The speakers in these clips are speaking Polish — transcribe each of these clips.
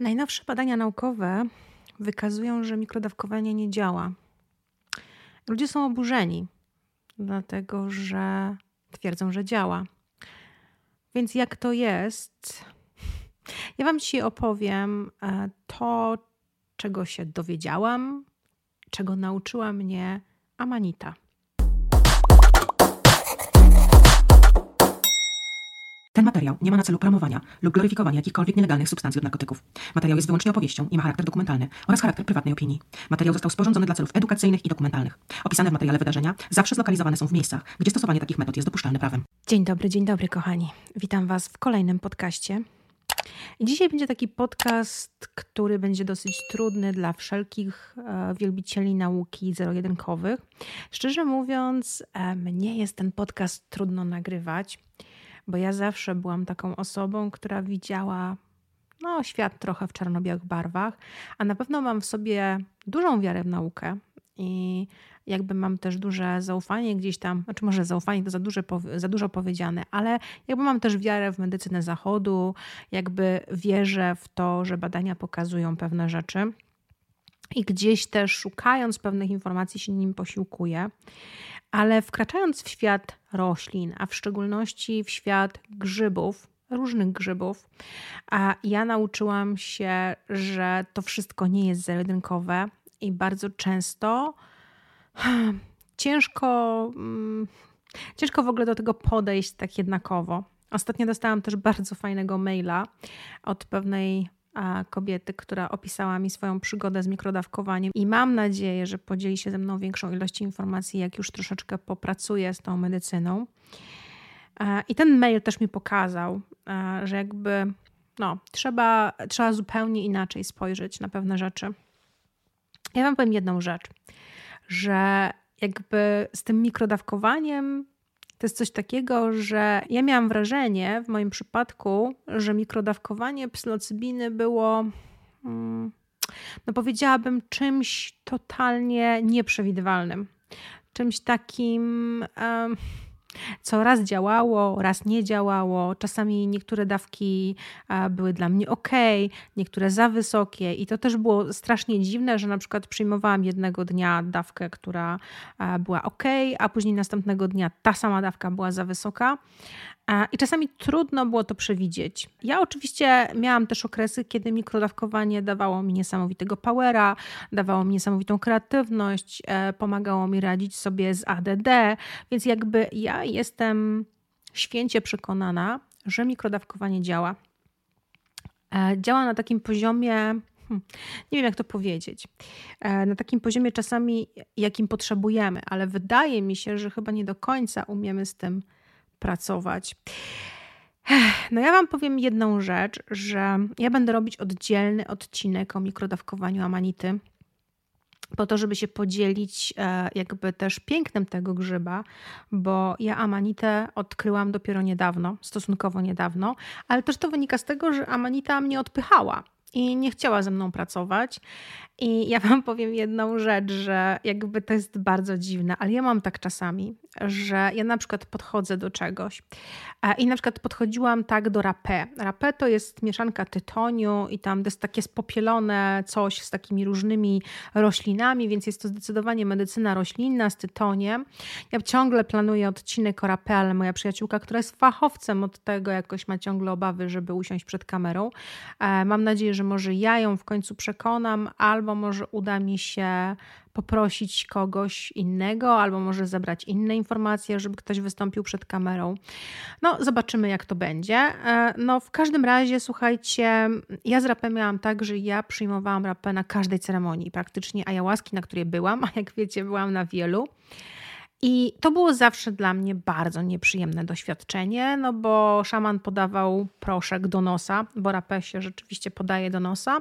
Najnowsze badania naukowe wykazują, że mikrodawkowanie nie działa. Ludzie są oburzeni, dlatego że twierdzą, że działa. Więc jak to jest? Ja Wam dzisiaj opowiem e, to, czego się dowiedziałam, czego nauczyła mnie Amanita. Materiał nie ma na celu promowania lub gloryfikowania jakichkolwiek nielegalnych substancji od narkotyków. Materiał jest wyłącznie opowieścią i ma charakter dokumentalny oraz charakter prywatnej opinii. Materiał został sporządzony dla celów edukacyjnych i dokumentalnych. Opisane w materiale wydarzenia zawsze zlokalizowane są w miejscach, gdzie stosowanie takich metod jest dopuszczalne prawem. Dzień dobry, dzień dobry, kochani. Witam Was w kolejnym podcaście. Dzisiaj będzie taki podcast, który będzie dosyć trudny dla wszelkich e, wielbicieli nauki zero-jedynkowych. Szczerze mówiąc, e, mnie jest ten podcast trudno nagrywać bo ja zawsze byłam taką osobą, która widziała no, świat trochę w czarno-białych barwach, a na pewno mam w sobie dużą wiarę w naukę i jakby mam też duże zaufanie gdzieś tam, znaczy może zaufanie to za, duże, za dużo powiedziane, ale jakby mam też wiarę w medycynę zachodu, jakby wierzę w to, że badania pokazują pewne rzeczy i gdzieś też szukając pewnych informacji się nim posiłkuję. Ale wkraczając w świat roślin, a w szczególności w świat grzybów, różnych grzybów, a ja nauczyłam się, że to wszystko nie jest zero i bardzo często hmm, ciężko, hmm, ciężko w ogóle do tego podejść tak jednakowo. Ostatnio dostałam też bardzo fajnego maila od pewnej kobiety, która opisała mi swoją przygodę z mikrodawkowaniem i mam nadzieję, że podzieli się ze mną większą ilością informacji, jak już troszeczkę popracuję z tą medycyną. I ten mail też mi pokazał, że jakby no, trzeba, trzeba zupełnie inaczej spojrzeć na pewne rzeczy. Ja wam powiem jedną rzecz, że jakby z tym mikrodawkowaniem to jest coś takiego, że ja miałam wrażenie w moim przypadku, że mikrodawkowanie psylocybiny było, mm, no powiedziałabym, czymś totalnie nieprzewidywalnym. Czymś takim. Co raz działało, raz nie działało. Czasami niektóre dawki były dla mnie ok, niektóre za wysokie, i to też było strasznie dziwne, że na przykład przyjmowałam jednego dnia dawkę, która była ok, a później następnego dnia ta sama dawka była za wysoka. I czasami trudno było to przewidzieć. Ja oczywiście miałam też okresy, kiedy mikrodawkowanie dawało mi niesamowitego powera, dawało mi niesamowitą kreatywność, e, pomagało mi radzić sobie z ADD, więc jakby ja jestem święcie przekonana, że mikrodawkowanie działa. E, działa na takim poziomie, hmm, nie wiem jak to powiedzieć, e, na takim poziomie czasami, jakim potrzebujemy, ale wydaje mi się, że chyba nie do końca umiemy z tym pracować. No ja Wam powiem jedną rzecz, że ja będę robić oddzielny odcinek o mikrodawkowaniu amanity, po to, żeby się podzielić e, jakby też pięknem tego grzyba, bo ja amanitę odkryłam dopiero niedawno, stosunkowo niedawno, ale też to wynika z tego, że amanita mnie odpychała i nie chciała ze mną pracować. I ja Wam powiem jedną rzecz, że jakby to jest bardzo dziwne, ale ja mam tak czasami, że ja na przykład podchodzę do czegoś i na przykład podchodziłam tak do rapé. Rapé to jest mieszanka tytoniu i tam to jest takie spopielone coś z takimi różnymi roślinami, więc jest to zdecydowanie medycyna roślinna z tytoniem. Ja ciągle planuję odcinek o rapé, ale moja przyjaciółka, która jest fachowcem od tego, jakoś ma ciągle obawy, żeby usiąść przed kamerą. E, mam nadzieję, że może ja ją w końcu przekonam, albo może uda mi się poprosić kogoś innego, albo może zebrać inne informacje, żeby ktoś wystąpił przed kamerą. No, zobaczymy, jak to będzie. E, no, w każdym razie, słuchajcie, ja z rapem miałam tak, że ja przyjmowałam rapę na każdej ceremonii, praktycznie ayahuaski, na której byłam, a jak wiecie, byłam na wielu. I to było zawsze dla mnie bardzo nieprzyjemne doświadczenie, no bo szaman podawał proszek do nosa, bo rapę się rzeczywiście podaje do nosa.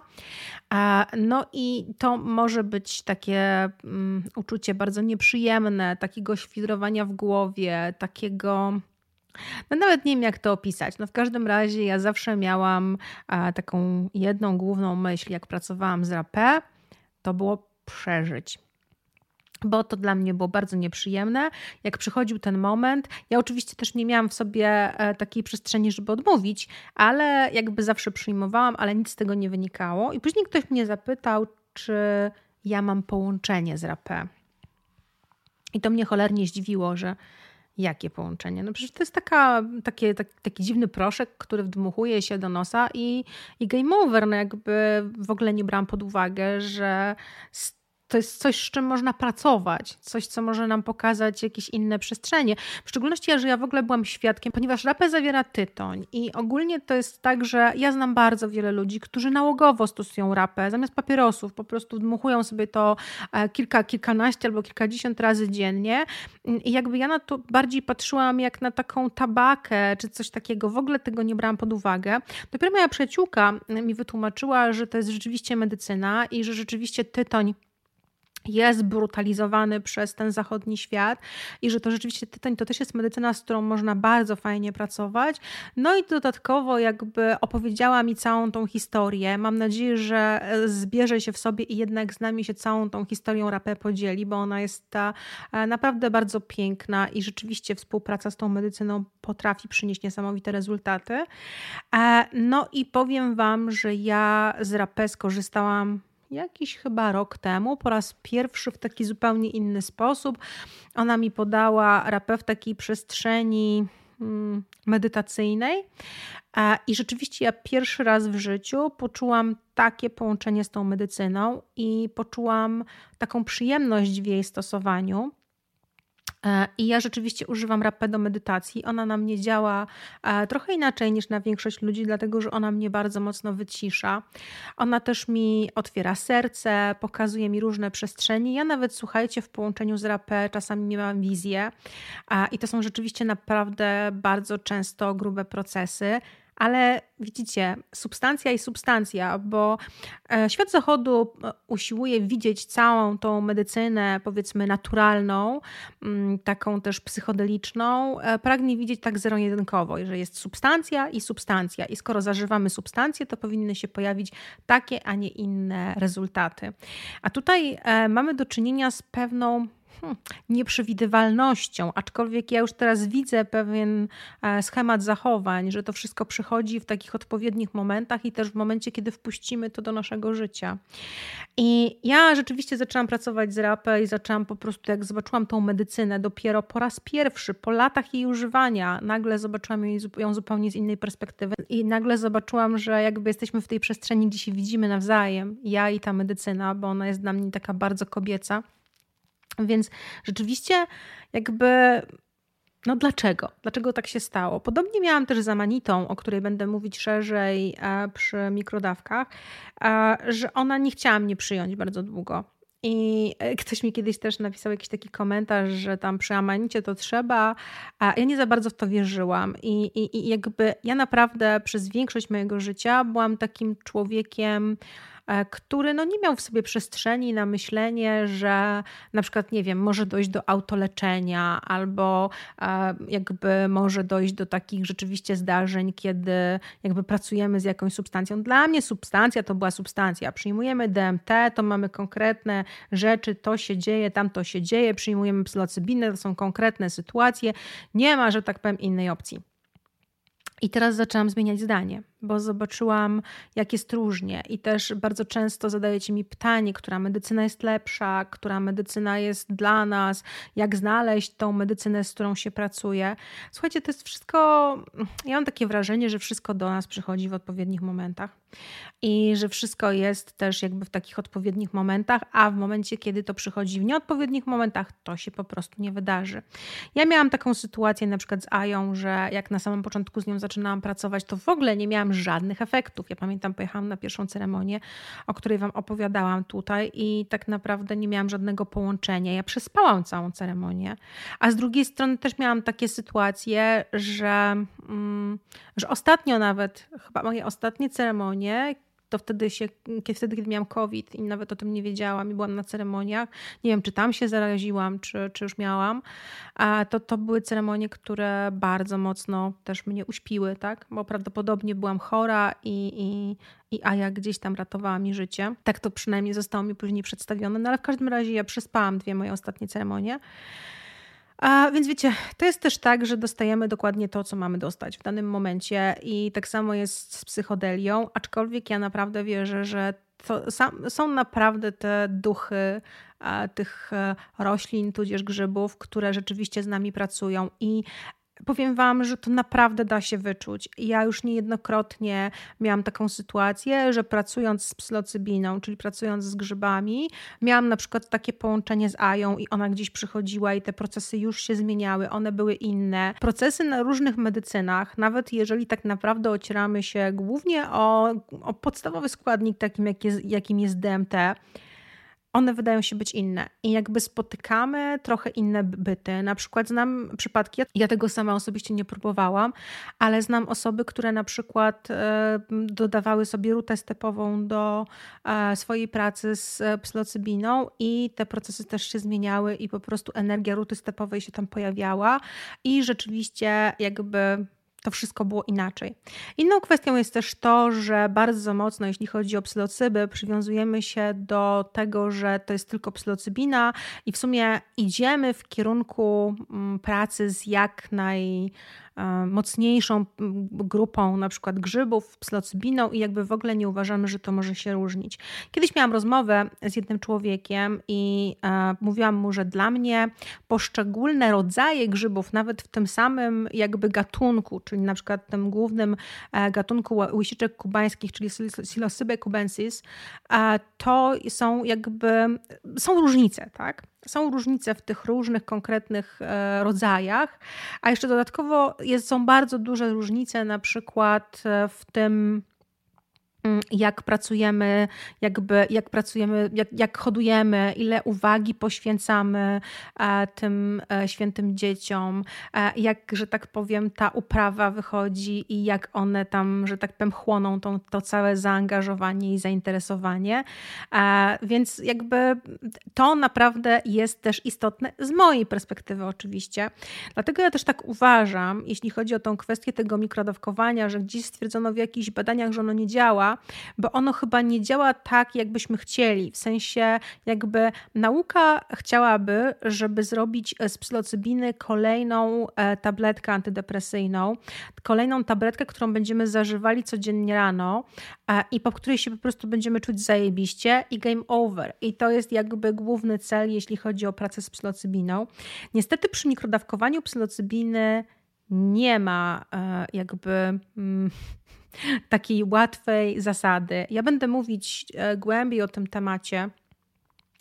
No i to może być takie um, uczucie bardzo nieprzyjemne, takiego świdrowania w głowie, takiego. No nawet nie wiem, jak to opisać. No w każdym razie ja zawsze miałam taką jedną główną myśl, jak pracowałam z rapę, to było przeżyć bo to dla mnie było bardzo nieprzyjemne. Jak przychodził ten moment, ja oczywiście też nie miałam w sobie e, takiej przestrzeni, żeby odmówić, ale jakby zawsze przyjmowałam, ale nic z tego nie wynikało. I później ktoś mnie zapytał, czy ja mam połączenie z rapé. I to mnie cholernie zdziwiło, że jakie połączenie? No przecież to jest taka, takie, taki, taki dziwny proszek, który wdmuchuje się do nosa i, i game over. No jakby w ogóle nie brałam pod uwagę, że to jest coś, z czym można pracować, coś, co może nam pokazać jakieś inne przestrzenie. W szczególności, że ja w ogóle byłam świadkiem, ponieważ rapę zawiera tytoń i ogólnie to jest tak, że ja znam bardzo wiele ludzi, którzy nałogowo stosują rapę, zamiast papierosów po prostu dmuchują sobie to e, kilka, kilkanaście albo kilkadziesiąt razy dziennie i jakby ja na to bardziej patrzyłam jak na taką tabakę czy coś takiego, w ogóle tego nie brałam pod uwagę. Dopiero moja przyjaciółka mi wytłumaczyła, że to jest rzeczywiście medycyna i że rzeczywiście tytoń jest brutalizowany przez ten zachodni świat i że to rzeczywiście tytoń to też jest medycyna, z którą można bardzo fajnie pracować. No i dodatkowo jakby opowiedziała mi całą tą historię. Mam nadzieję, że e, zbierze się w sobie i jednak z nami się całą tą historią rapę podzieli, bo ona jest ta e, naprawdę bardzo piękna i rzeczywiście współpraca z tą medycyną potrafi przynieść niesamowite rezultaty. E, no i powiem Wam, że ja z rapę skorzystałam jakiś chyba rok temu, po raz pierwszy w taki zupełnie inny sposób. Ona mi podała rapę w takiej przestrzeni mm, medytacyjnej. I rzeczywiście ja pierwszy raz w życiu poczułam takie połączenie z tą medycyną i poczułam taką przyjemność w jej stosowaniu. E, I ja rzeczywiście używam rapę do medytacji. Ona na mnie działa e, trochę inaczej niż na większość ludzi, dlatego że ona mnie bardzo mocno wycisza. Ona też mi otwiera serce, pokazuje mi różne przestrzenie. Ja nawet, słuchajcie, w połączeniu z rapę czasami mam wizję i to są rzeczywiście naprawdę bardzo często grube procesy ale widzicie, substancja i substancja, bo e, świat zachodu e, usiłuje widzieć całą tą medycynę, powiedzmy, naturalną, mm, taką też psychodeliczną, e, pragnie widzieć tak zero-jedynkowo, że jest substancja i substancja. I skoro zażywamy substancję, to powinny się pojawić takie, a nie inne rezultaty. A tutaj mamy do czynienia z pewną Hmm, nieprzewidywalnością, aczkolwiek ja już teraz widzę pewien e, schemat zachowań, że to wszystko przychodzi w takich odpowiednich momentach i też w momencie, kiedy wpuścimy to do naszego życia. I ja rzeczywiście zaczęłam pracować z rapę i zaczęłam po prostu, jak zobaczyłam tą medycynę dopiero po raz pierwszy, po latach jej używania, nagle zobaczyłam ją zupełnie z innej perspektywy i nagle zobaczyłam, że jakby jesteśmy w tej przestrzeni, gdzie się widzimy nawzajem, ja i ta medycyna, bo ona jest dla mnie taka bardzo kobieca. Więc rzeczywiście jakby no dlaczego? Dlaczego tak się stało? Podobnie miałam też z amanitą, o której będę mówić szerzej e, przy mikrodawkach, e, że ona nie chciała mnie przyjąć bardzo długo. I e, ktoś mi kiedyś też napisał jakiś taki komentarz, że tam przy amanicie to trzeba, a ja nie za bardzo w to wierzyłam. I, i, i jakby ja naprawdę przez większość mojego życia byłam takim człowiekiem, który no nie miał w sobie przestrzeni na myślenie, że na przykład, nie wiem, może dojść do autoleczenia albo e, jakby może dojść do takich rzeczywiście zdarzeń, kiedy jakby pracujemy z jakąś substancją. Dla mnie substancja to była substancja. Przyjmujemy DMT, to mamy konkretne rzeczy, to się dzieje, tam to się dzieje, przyjmujemy psylocybinę, to są konkretne sytuacje. Nie ma, że tak powiem, innej opcji. I teraz zaczęłam zmieniać zdanie bo zobaczyłam, jak jest różnie. I też bardzo często zadajecie mi pytanie, która medycyna jest lepsza, która medycyna jest dla nas, jak znaleźć tą medycynę, z którą się pracuje. Słuchajcie, to jest wszystko. Ja mam takie wrażenie, że wszystko do nas przychodzi w odpowiednich momentach i że wszystko jest też jakby w takich odpowiednich momentach, a w momencie, kiedy to przychodzi w nieodpowiednich momentach, to się po prostu nie wydarzy. Ja miałam taką sytuację na przykład z Ają, że jak na samym początku z nią zaczynałam pracować, to w ogóle nie miałam żadnych efektów. Ja pamiętam, pojechałam na pierwszą ceremonię, o której Wam opowiadałam tutaj i tak naprawdę nie miałam żadnego połączenia. Ja przespałam całą ceremonię, a z drugiej strony też miałam takie sytuacje, że, mm, że ostatnio nawet, chyba moje ostatnie ceremonie, to wtedy się, wtedy kiedy miałam COVID i nawet o tym nie wiedziałam i byłam na ceremoniach, nie wiem czy tam się zaraziłam, czy, czy już miałam, to to były ceremonie, które bardzo mocno też mnie uśpiły, tak? Bo prawdopodobnie byłam chora i, i, i Aja gdzieś tam ratowała mi życie. Tak to przynajmniej zostało mi później przedstawione, no ale w każdym razie ja przespałam dwie moje ostatnie ceremonie. A więc wiecie, to jest też tak, że dostajemy dokładnie to, co mamy dostać w danym momencie, i tak samo jest z psychodelią, aczkolwiek ja naprawdę wierzę, że to są naprawdę te duchy tych e, roślin, tudzież grzybów, które rzeczywiście z nami pracują i powiem Wam, że to naprawdę da się wyczuć. Ja już niejednokrotnie miałam taką sytuację, że pracując z psylocybiną, czyli pracując z grzybami, miałam na przykład takie połączenie z Ają i ona gdzieś przychodziła i te procesy już się zmieniały, one były inne. Procesy na różnych medycynach, nawet jeżeli tak naprawdę ocieramy się głównie o, o podstawowy składnik takim, jak jest, jakim jest DMT, one wydają się być inne i jakby spotykamy trochę inne byty. Na przykład znam przypadki, ja tego sama osobiście nie próbowałam, ale znam osoby, które na przykład e, dodawały sobie rutę stepową do e, swojej pracy z psylocybiną i te procesy też się zmieniały i po prostu energia ruty stepowej się tam pojawiała i rzeczywiście jakby to wszystko było inaczej. Inną kwestią jest też to, że bardzo mocno, jeśli chodzi o psylocyby, przywiązujemy się do tego, że to jest tylko psylocybina i w sumie idziemy w kierunku mm, pracy z jak naj mocniejszą grupą na przykład grzybów, psylocybiną i jakby w ogóle nie uważamy, że to może się różnić. Kiedyś miałam rozmowę z jednym człowiekiem i e, mówiłam mu, że dla mnie poszczególne rodzaje grzybów, nawet w tym samym jakby gatunku, czyli na przykład tym głównym e, gatunku łysiczek kubańskich, czyli Psilocybe cubensis, to są jakby, są różnice, tak? Są różnice w tych różnych konkretnych e, rodzajach, a jeszcze dodatkowo jest, są bardzo duże różnice na przykład e, w tym, jak pracujemy, jakby, jak pracujemy, jak, jak hodujemy, ile uwagi poświęcamy e, tym e, świętym dzieciom, e, jak, że tak powiem, ta uprawa wychodzi i jak one tam, że tak powiem, chłoną tą, to całe zaangażowanie i zainteresowanie. Więc jakby to naprawdę jest też istotne z mojej perspektywy oczywiście. Dlatego ja też tak uważam, jeśli chodzi o tą kwestię tego mikrodawkowania, że gdzieś stwierdzono w jakichś badaniach, że ono nie działa, bo ono chyba nie działa tak, jakbyśmy chcieli. W sensie, jakby nauka chciałaby, żeby zrobić z psylocybiny kolejną e, tabletkę antydepresyjną, kolejną tabletkę, którą będziemy zażywali codziennie rano e, i po której się po prostu będziemy czuć zajebiście i game over. I to jest jakby główny cel, jeśli chodzi o pracę z psylocybiną. Niestety przy mikrodawkowaniu psylocybiny nie ma e, jakby mm, takiej łatwej zasady. Ja będę mówić e, głębiej o tym temacie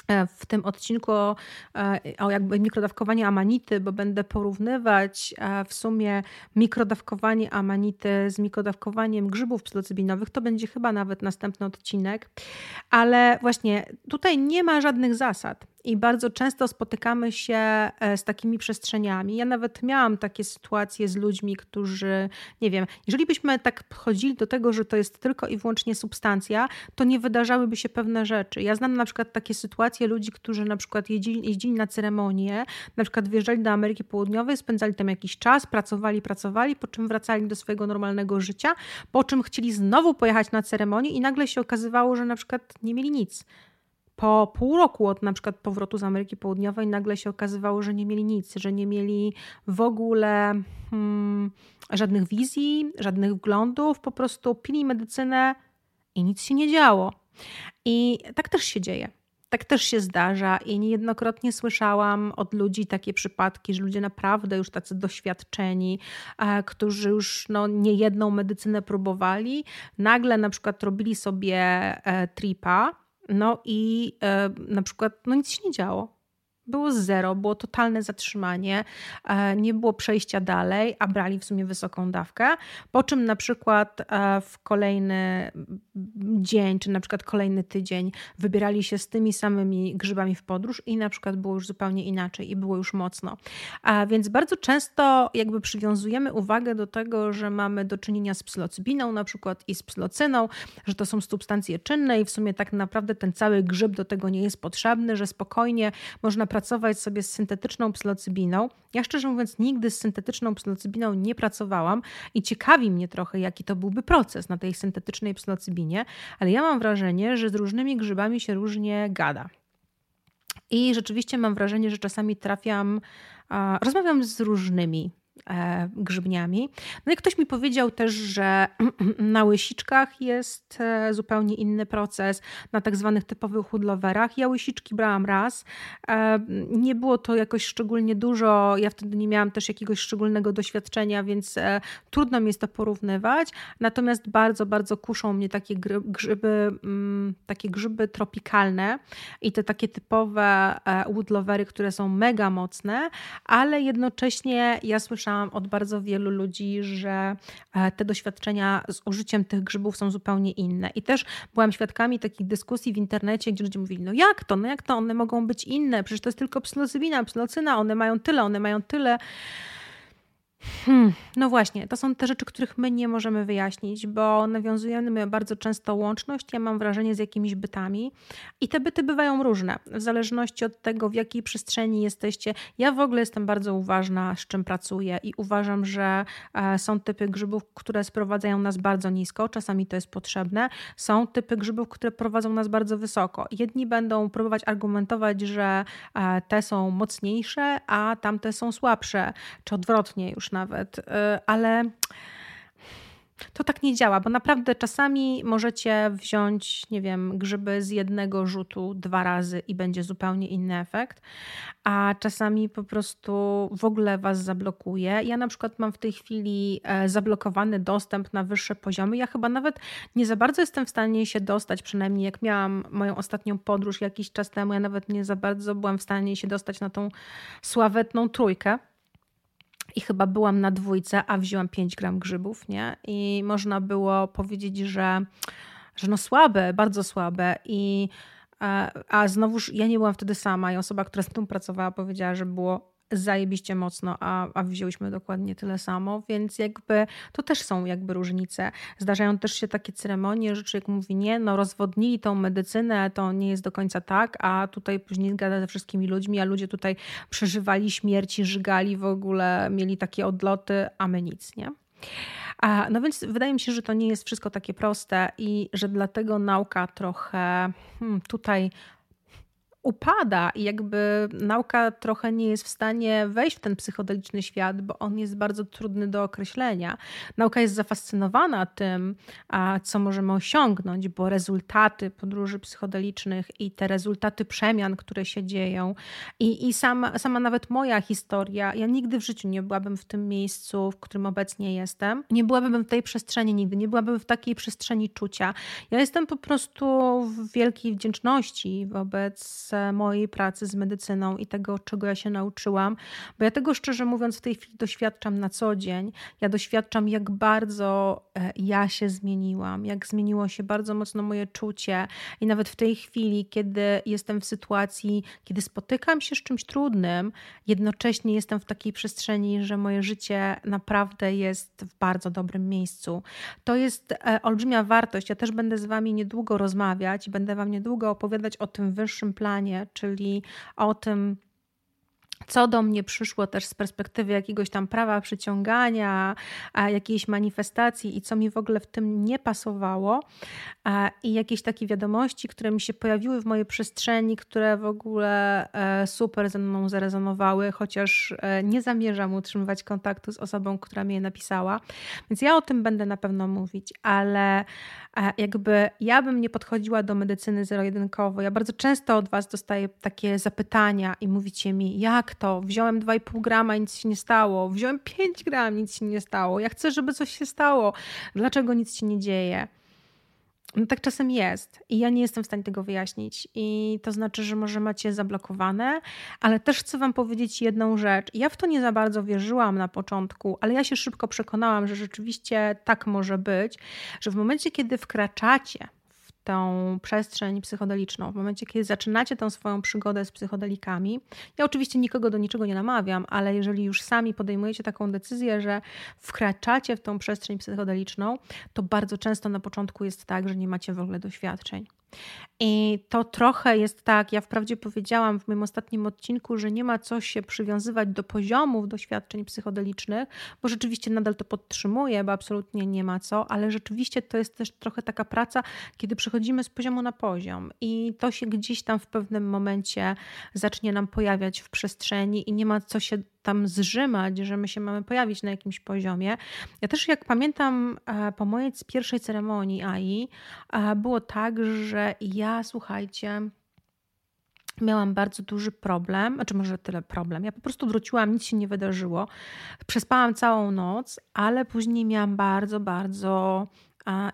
e, w tym odcinku o, e, o jakby mikrodawkowanie amanity, bo będę porównywać w sumie mikrodawkowanie amanity z mikrodawkowaniem grzybów psylocybinowych. To będzie chyba nawet następny odcinek, ale właśnie tutaj nie ma żadnych zasad. I bardzo często spotykamy się e, z takimi przestrzeniami. Ja nawet miałam takie sytuacje z ludźmi, którzy, nie wiem, jeżeli byśmy tak podchodzili do tego, że to jest tylko i wyłącznie substancja, to nie wydarzałyby się pewne rzeczy. Ja znam na przykład takie sytuacje ludzi, którzy na przykład jeździli, jeździli na ceremonie, na przykład wjeżdżali do Ameryki Południowej, spędzali tam jakiś czas, pracowali, pracowali, po czym wracali do swojego normalnego życia, po czym chcieli znowu pojechać na ceremonię i nagle się okazywało, że na przykład nie mieli nic po pół roku od na przykład powrotu z Ameryki Południowej nagle się okazywało, że nie mieli nic, że nie mieli w ogóle hmm, żadnych wizji, żadnych wglądów, po prostu pili medycynę i nic się nie działo. I tak też się dzieje. Tak też się zdarza i niejednokrotnie słyszałam od ludzi takie przypadki, że ludzie naprawdę już tacy doświadczeni, e, którzy już no, niejedną medycynę próbowali, nagle na przykład robili sobie e, tripa, no i e, na przykład no nic się nie działo. Było zero, było totalne zatrzymanie, e, nie było przejścia dalej, a brali w sumie wysoką dawkę. Po czym na przykład e, w kolejny dzień, czy na przykład kolejny tydzień wybierali się z tymi samymi grzybami w podróż i na przykład było już zupełnie inaczej i było już mocno. A więc bardzo często jakby przywiązujemy uwagę do tego, że mamy do czynienia z psylocybiną na przykład i z psylocyną, że to są substancje czynne i w sumie tak naprawdę ten cały grzyb do tego nie jest potrzebny, że spokojnie można pracować sobie z syntetyczną psylocybiną. Ja szczerze mówiąc nigdy z syntetyczną psylocybiną nie pracowałam i ciekawi mnie trochę, jaki to byłby proces na tej syntetycznej psylocybinie, ale ja mam wrażenie, że z różnymi grzybami się różnie gada. I rzeczywiście mam wrażenie, że czasami trafiam, rozmawiam z różnymi grzybniami. No i ktoś mi powiedział też, że na łysiczkach jest e, zupełnie inny proces, na tak zwanych typowych hudlowerach. Ja łysiczki brałam raz. E, nie było to jakoś szczególnie dużo, ja wtedy nie miałam też jakiegoś szczególnego doświadczenia, więc trudno mi jest to porównywać. Natomiast bardzo, bardzo kuszą mnie takie grzyby, mm, takie grzyby tropikalne i te takie typowe woodlovery, które są mega mocne, ale jednocześnie ja słyszę słyszałam od bardzo wielu ludzi, że e, te doświadczenia z użyciem tych grzybów są zupełnie inne. I też byłam świadkami takich dyskusji w internecie, gdzie ludzie mówili, no jak to, no jak to, one mogą być inne, przecież to jest tylko psylocybina, psylocyna, one mają tyle, one mają tyle. Hmm, no właśnie, to są te rzeczy, których my nie możemy wyjaśnić, bo nawiązujemy bardzo często łączność, ja mam wrażenie, z jakimiś bytami i te byty bywają różne, w zależności od tego, w jakiej przestrzeni jesteście. Ja w ogóle jestem bardzo uważna, z czym pracuję i uważam, że e, są typy grzybów, które sprowadzają nas bardzo nisko, czasami to jest potrzebne. Są typy grzybów, które prowadzą nas bardzo wysoko. Jedni będą próbować argumentować, że e, te są mocniejsze, a tamte są słabsze, czy odwrotnie już nawet, y, ale to tak nie działa, bo naprawdę czasami możecie wziąć, nie wiem, grzyby z jednego rzutu dwa razy i będzie zupełnie inny efekt, a czasami po prostu w ogóle was zablokuje. Ja na przykład mam w tej chwili e, zablokowany dostęp na wyższe poziomy. Ja chyba nawet nie za bardzo jestem w stanie się dostać, przynajmniej jak miałam moją ostatnią podróż jakiś czas temu, ja nawet nie za bardzo byłam w stanie się dostać na tą sławetną trójkę i chyba byłam na dwójce, a wzięłam 5 gram grzybów, nie? I można było powiedzieć, że, że no słabe, bardzo słabe i e, a znowuż ja nie byłam wtedy sama i osoba, która z tym pracowała powiedziała, że było zajebiście mocno, a, a wzięłyśmy dokładnie tyle samo, więc jakby to też są jakby różnice. Zdarzają też się takie ceremonie, że człowiek mówi nie, no rozwodnili tą medycynę, to nie jest do końca tak, a tutaj później gada ze wszystkimi ludźmi, a ludzie tutaj przeżywali śmierci, żygali w ogóle, mieli takie odloty, a my nic, nie? A, no więc wydaje mi się, że to nie jest wszystko takie proste i że dlatego nauka trochę hmm, tutaj upada i jakby nauka trochę nie jest w stanie wejść w ten psychodeliczny świat, bo on jest bardzo trudny do określenia. Nauka jest zafascynowana tym, co możemy osiągnąć, bo rezultaty podróży psychodelicznych i te rezultaty przemian, które się dzieją i, i sama, sama nawet moja historia, ja nigdy w życiu nie byłabym w tym miejscu, w którym obecnie jestem, nie byłabym w tej przestrzeni nigdy, nie byłabym w takiej przestrzeni czucia. Ja jestem po prostu w wielkiej wdzięczności wobec mojej pracy z medycyną i tego, czego ja się nauczyłam, bo ja tego szczerze mówiąc w tej chwili doświadczam na co dzień. Ja doświadczam, jak bardzo e, ja się zmieniłam, jak zmieniło się bardzo mocno moje czucie i nawet w tej chwili, kiedy jestem w sytuacji, kiedy spotykam się z czymś trudnym, jednocześnie jestem w takiej przestrzeni, że moje życie naprawdę jest w bardzo dobrym miejscu. To jest e, olbrzymia wartość. Ja też będę z Wami niedługo rozmawiać będę Wam niedługo opowiadać o tym wyższym planie, czyli o tym, co do mnie przyszło też z perspektywy jakiegoś tam prawa przyciągania, jakiejś manifestacji i co mi w ogóle w tym nie pasowało, i jakieś takie wiadomości, które mi się pojawiły w mojej przestrzeni, które w ogóle e, super ze mną zarezonowały, chociaż e, nie zamierzam utrzymywać kontaktu z osobą, która mi je napisała. Więc ja o tym będę na pewno mówić, ale jakby ja bym nie podchodziła do medycyny zero-jedynkowo. Ja bardzo często od Was dostaję takie zapytania i mówicie mi, jak to? Wziąłem 2,5 grama nic się nie stało. Wziąłem 5 gram, nic się nie stało. Ja chcę, żeby coś się stało. Dlaczego nic się nie dzieje? no tak czasem jest i ja nie jestem w stanie tego wyjaśnić. I to znaczy, że może macie zablokowane, ale też chcę Wam powiedzieć jedną rzecz. Ja w to nie za bardzo wierzyłam na początku, ale ja się szybko przekonałam, że rzeczywiście tak może być, że w momencie, kiedy wkraczacie tą przestrzeń psychodeliczną, w momencie, kiedy zaczynacie tą swoją przygodę z psychodelikami, ja oczywiście nikogo do niczego nie namawiam, ale jeżeli już sami podejmujecie taką decyzję, że wkraczacie w tą przestrzeń psychodeliczną, to bardzo często na początku jest tak, że nie macie w ogóle doświadczeń. I to trochę jest tak, ja wprawdzie powiedziałam w moim ostatnim odcinku, że nie ma co się przywiązywać do poziomów doświadczeń psychodelicznych, bo rzeczywiście nadal to podtrzymuję, bo absolutnie nie ma co, ale rzeczywiście to jest też trochę taka praca, kiedy przechodzimy z poziomu na poziom i to się gdzieś tam w pewnym momencie zacznie nam pojawiać w przestrzeni i nie ma co się tam zrzymać, że my się mamy pojawić na jakimś poziomie. Ja też jak pamiętam e, po mojej pierwszej ceremonii AI e, było tak, że ja słuchajcie miałam bardzo duży problem, znaczy może tyle problem. Ja po prostu wróciłam, nic się nie wydarzyło. Przespałam całą noc, ale później miałam bardzo, bardzo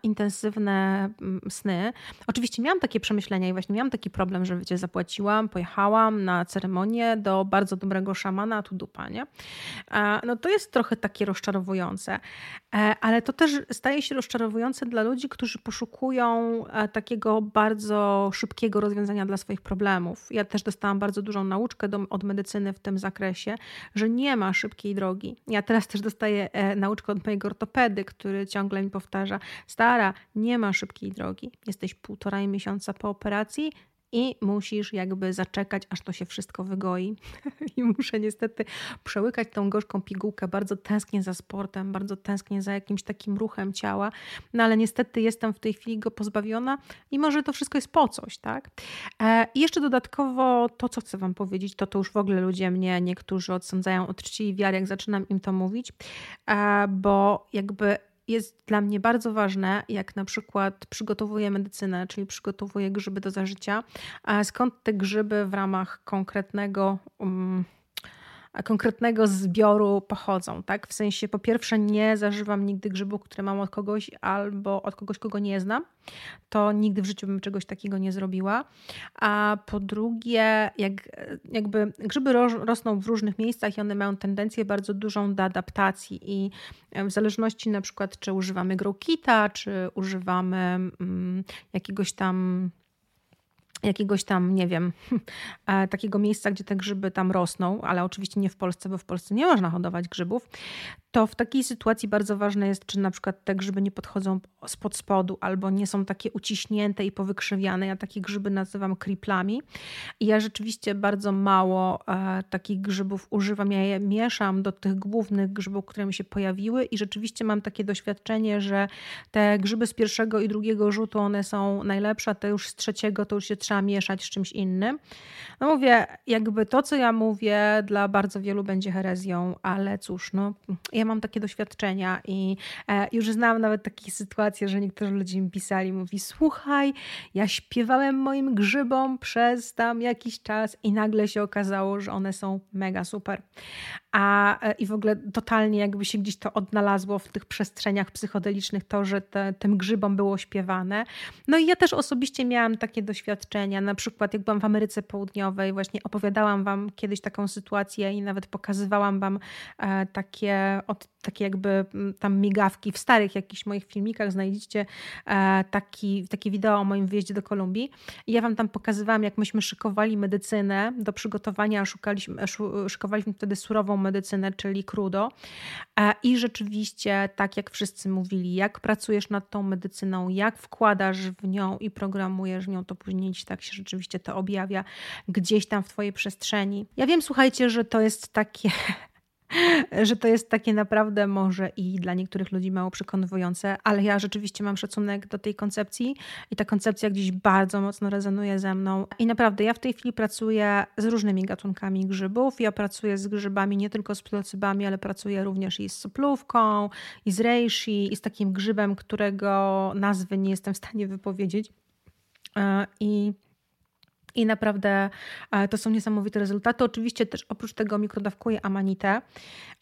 intensywne mm, sny. Oczywiście miałam takie przemyślenia i właśnie miałam taki problem, że wiecie, zapłaciłam, pojechałam na ceremonię do bardzo dobrego szamana, tu dupa, nie? No to jest trochę takie rozczarowujące, e, ale to też staje się rozczarowujące dla ludzi, którzy poszukują e, takiego bardzo szybkiego rozwiązania dla swoich problemów. Ja też dostałam bardzo dużą nauczkę do, od medycyny w tym zakresie, że nie ma szybkiej drogi. Ja teraz też dostaję e, nauczkę od mojego ortopedy, który ciągle mi powtarza, Stara, nie ma szybkiej drogi. Jesteś półtora miesiąca po operacji, i musisz jakby zaczekać, aż to się wszystko wygoi. I muszę niestety przełykać tą gorzką pigułkę. Bardzo tęsknię za sportem, bardzo tęsknię za jakimś takim ruchem ciała, no ale niestety jestem w tej chwili go pozbawiona i może to wszystko jest po coś, tak? E, I jeszcze dodatkowo to, co chcę Wam powiedzieć, to to już w ogóle ludzie mnie niektórzy odsądzają od czci i wiary, jak zaczynam im to mówić, e, bo jakby jest dla mnie bardzo ważne, jak na przykład przygotowuję medycynę, czyli przygotowuję grzyby do zażycia, skąd te grzyby w ramach konkretnego. Um, konkretnego zbioru pochodzą, tak? W sensie po pierwsze nie zażywam nigdy grzybów, które mam od kogoś albo od kogoś, kogo nie znam. To nigdy w życiu bym czegoś takiego nie zrobiła. A po drugie, jak, jakby grzyby rosną w różnych miejscach i one mają tendencję bardzo dużą do adaptacji i w zależności na przykład czy używamy grow kita, czy używamy mm, jakiegoś tam jakiegoś tam, nie wiem, e, takiego miejsca, gdzie te grzyby tam rosną, ale oczywiście nie w Polsce, bo w Polsce nie można hodować grzybów, to w takiej sytuacji bardzo ważne jest, czy na przykład te grzyby nie podchodzą spod spodu albo nie są takie uciśnięte i powykrzywiane. Ja takie grzyby nazywam kriplami. Ja rzeczywiście bardzo mało e, takich grzybów używam. Ja je mieszam do tych głównych grzybów, które mi się pojawiły i rzeczywiście mam takie doświadczenie, że te grzyby z pierwszego i drugiego rzutu one są najlepsze, a te już z trzeciego to już się trzeba mieszać z czymś innym. No mówię, jakby to, co ja mówię dla bardzo wielu będzie herezją, ale cóż, no ja mam takie doświadczenia i e, już znam nawet takie sytuacje, że niektórzy ludzie mi pisali, mówi słuchaj, ja śpiewałem moim grzybom przez tam jakiś czas i nagle się okazało, że one są mega super. A e, i w ogóle totalnie jakby się gdzieś to odnalazło w tych przestrzeniach psychodelicznych, to, że te, tym grzybom było śpiewane. No i ja też osobiście miałam takie doświadczenia, na przykład jak byłam w Ameryce Południowej, właśnie opowiadałam wam kiedyś taką sytuację i nawet pokazywałam wam e, takie od takie jakby tam migawki w starych jakichś moich filmikach znajdziecie e, taki, takie wideo o moim wyjeździe do Kolumbii. I ja wam tam pokazywałam, jak myśmy szykowali medycynę do przygotowania, szukaliśmy, szykowaliśmy wtedy surową medycynę, czyli crudo. E, I rzeczywiście, tak jak wszyscy mówili, jak pracujesz nad tą medycyną, jak wkładasz w nią i programujesz nią, to później tak się rzeczywiście to objawia gdzieś tam w twojej przestrzeni. Ja wiem, słuchajcie, że to jest takie że to jest takie naprawdę może i dla niektórych ludzi mało przekonywujące, ale ja rzeczywiście mam szacunek do tej koncepcji i ta koncepcja gdzieś bardzo mocno rezonuje ze mną. I naprawdę ja w tej chwili pracuję z różnymi gatunkami grzybów. Ja pracuję z grzybami nie tylko z psylocybami, ale pracuję również i z soplówką, i z reishi, i z takim grzybem, którego nazwy nie jestem w stanie wypowiedzieć. E, I I naprawdę e, to są niesamowite rezultaty. Oczywiście też oprócz tego mikrodawkuję amanitę,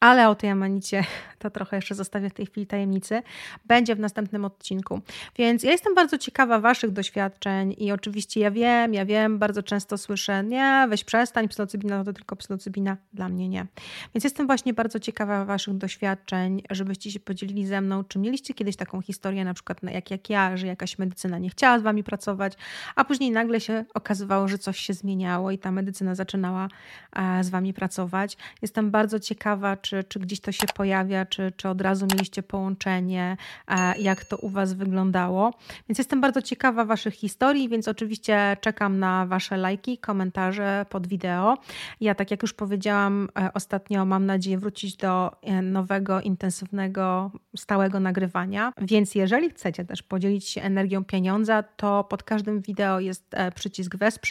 ale o tej amanicie to trochę jeszcze zostawię w tej chwili tajemnicy. Będzie w następnym odcinku. Więc ja jestem bardzo ciekawa Waszych doświadczeń i oczywiście ja wiem, ja wiem, bardzo często słyszę, nie, weź przestań, psylocybina to tylko psylocybina, dla mnie nie. Więc jestem właśnie bardzo ciekawa Waszych doświadczeń, żebyście się podzielili ze mną, czy mieliście kiedyś taką historię, na przykład jak, jak ja, że jakaś medycyna nie chciała z Wami pracować, a później nagle się okazywało, że coś się zmieniało i ta medycyna zaczynała e, z Wami pracować. Jestem bardzo ciekawa, czy, czy gdzieś to się pojawia, czy, czy od razu mieliście połączenie, e, jak to u Was wyglądało. Więc jestem bardzo ciekawa Waszych historii, więc oczywiście czekam na Wasze lajki, komentarze pod wideo. Ja, tak jak już powiedziałam e, ostatnio, mam nadzieję wrócić do nowego, intensywnego, stałego nagrywania. Więc jeżeli chcecie też podzielić się energią pieniądza, to pod każdym wideo jest przycisk Wesprzyj.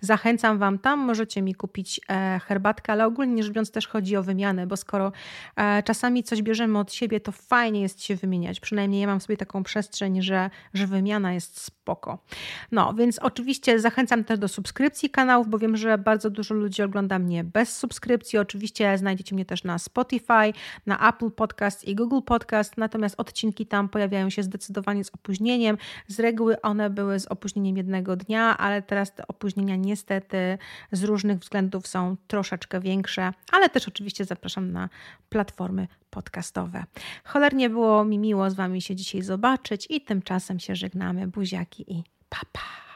Zachęcam Wam tam, możecie mi kupić e, herbatkę, ale ogólnie rzecz biorąc też chodzi o wymianę, bo skoro e, czasami coś bierzemy od siebie, to fajnie jest się wymieniać. Przynajmniej ja mam sobie taką przestrzeń, że, że wymiana jest spoko. No, więc oczywiście zachęcam też do subskrypcji kanałów, bo wiem, że bardzo dużo ludzi ogląda mnie bez subskrypcji. Oczywiście znajdziecie mnie też na Spotify, na Apple Podcast i Google Podcast, natomiast odcinki tam pojawiają się zdecydowanie z opóźnieniem. Z reguły one były z opóźnieniem jednego dnia, ale teraz te opóźnienia niestety z różnych względów są troszeczkę większe, ale też oczywiście zapraszam na platformy podcastowe. Cholernie było mi miło z Wami się dzisiaj zobaczyć i tymczasem się żegnamy. Buziaki i papa.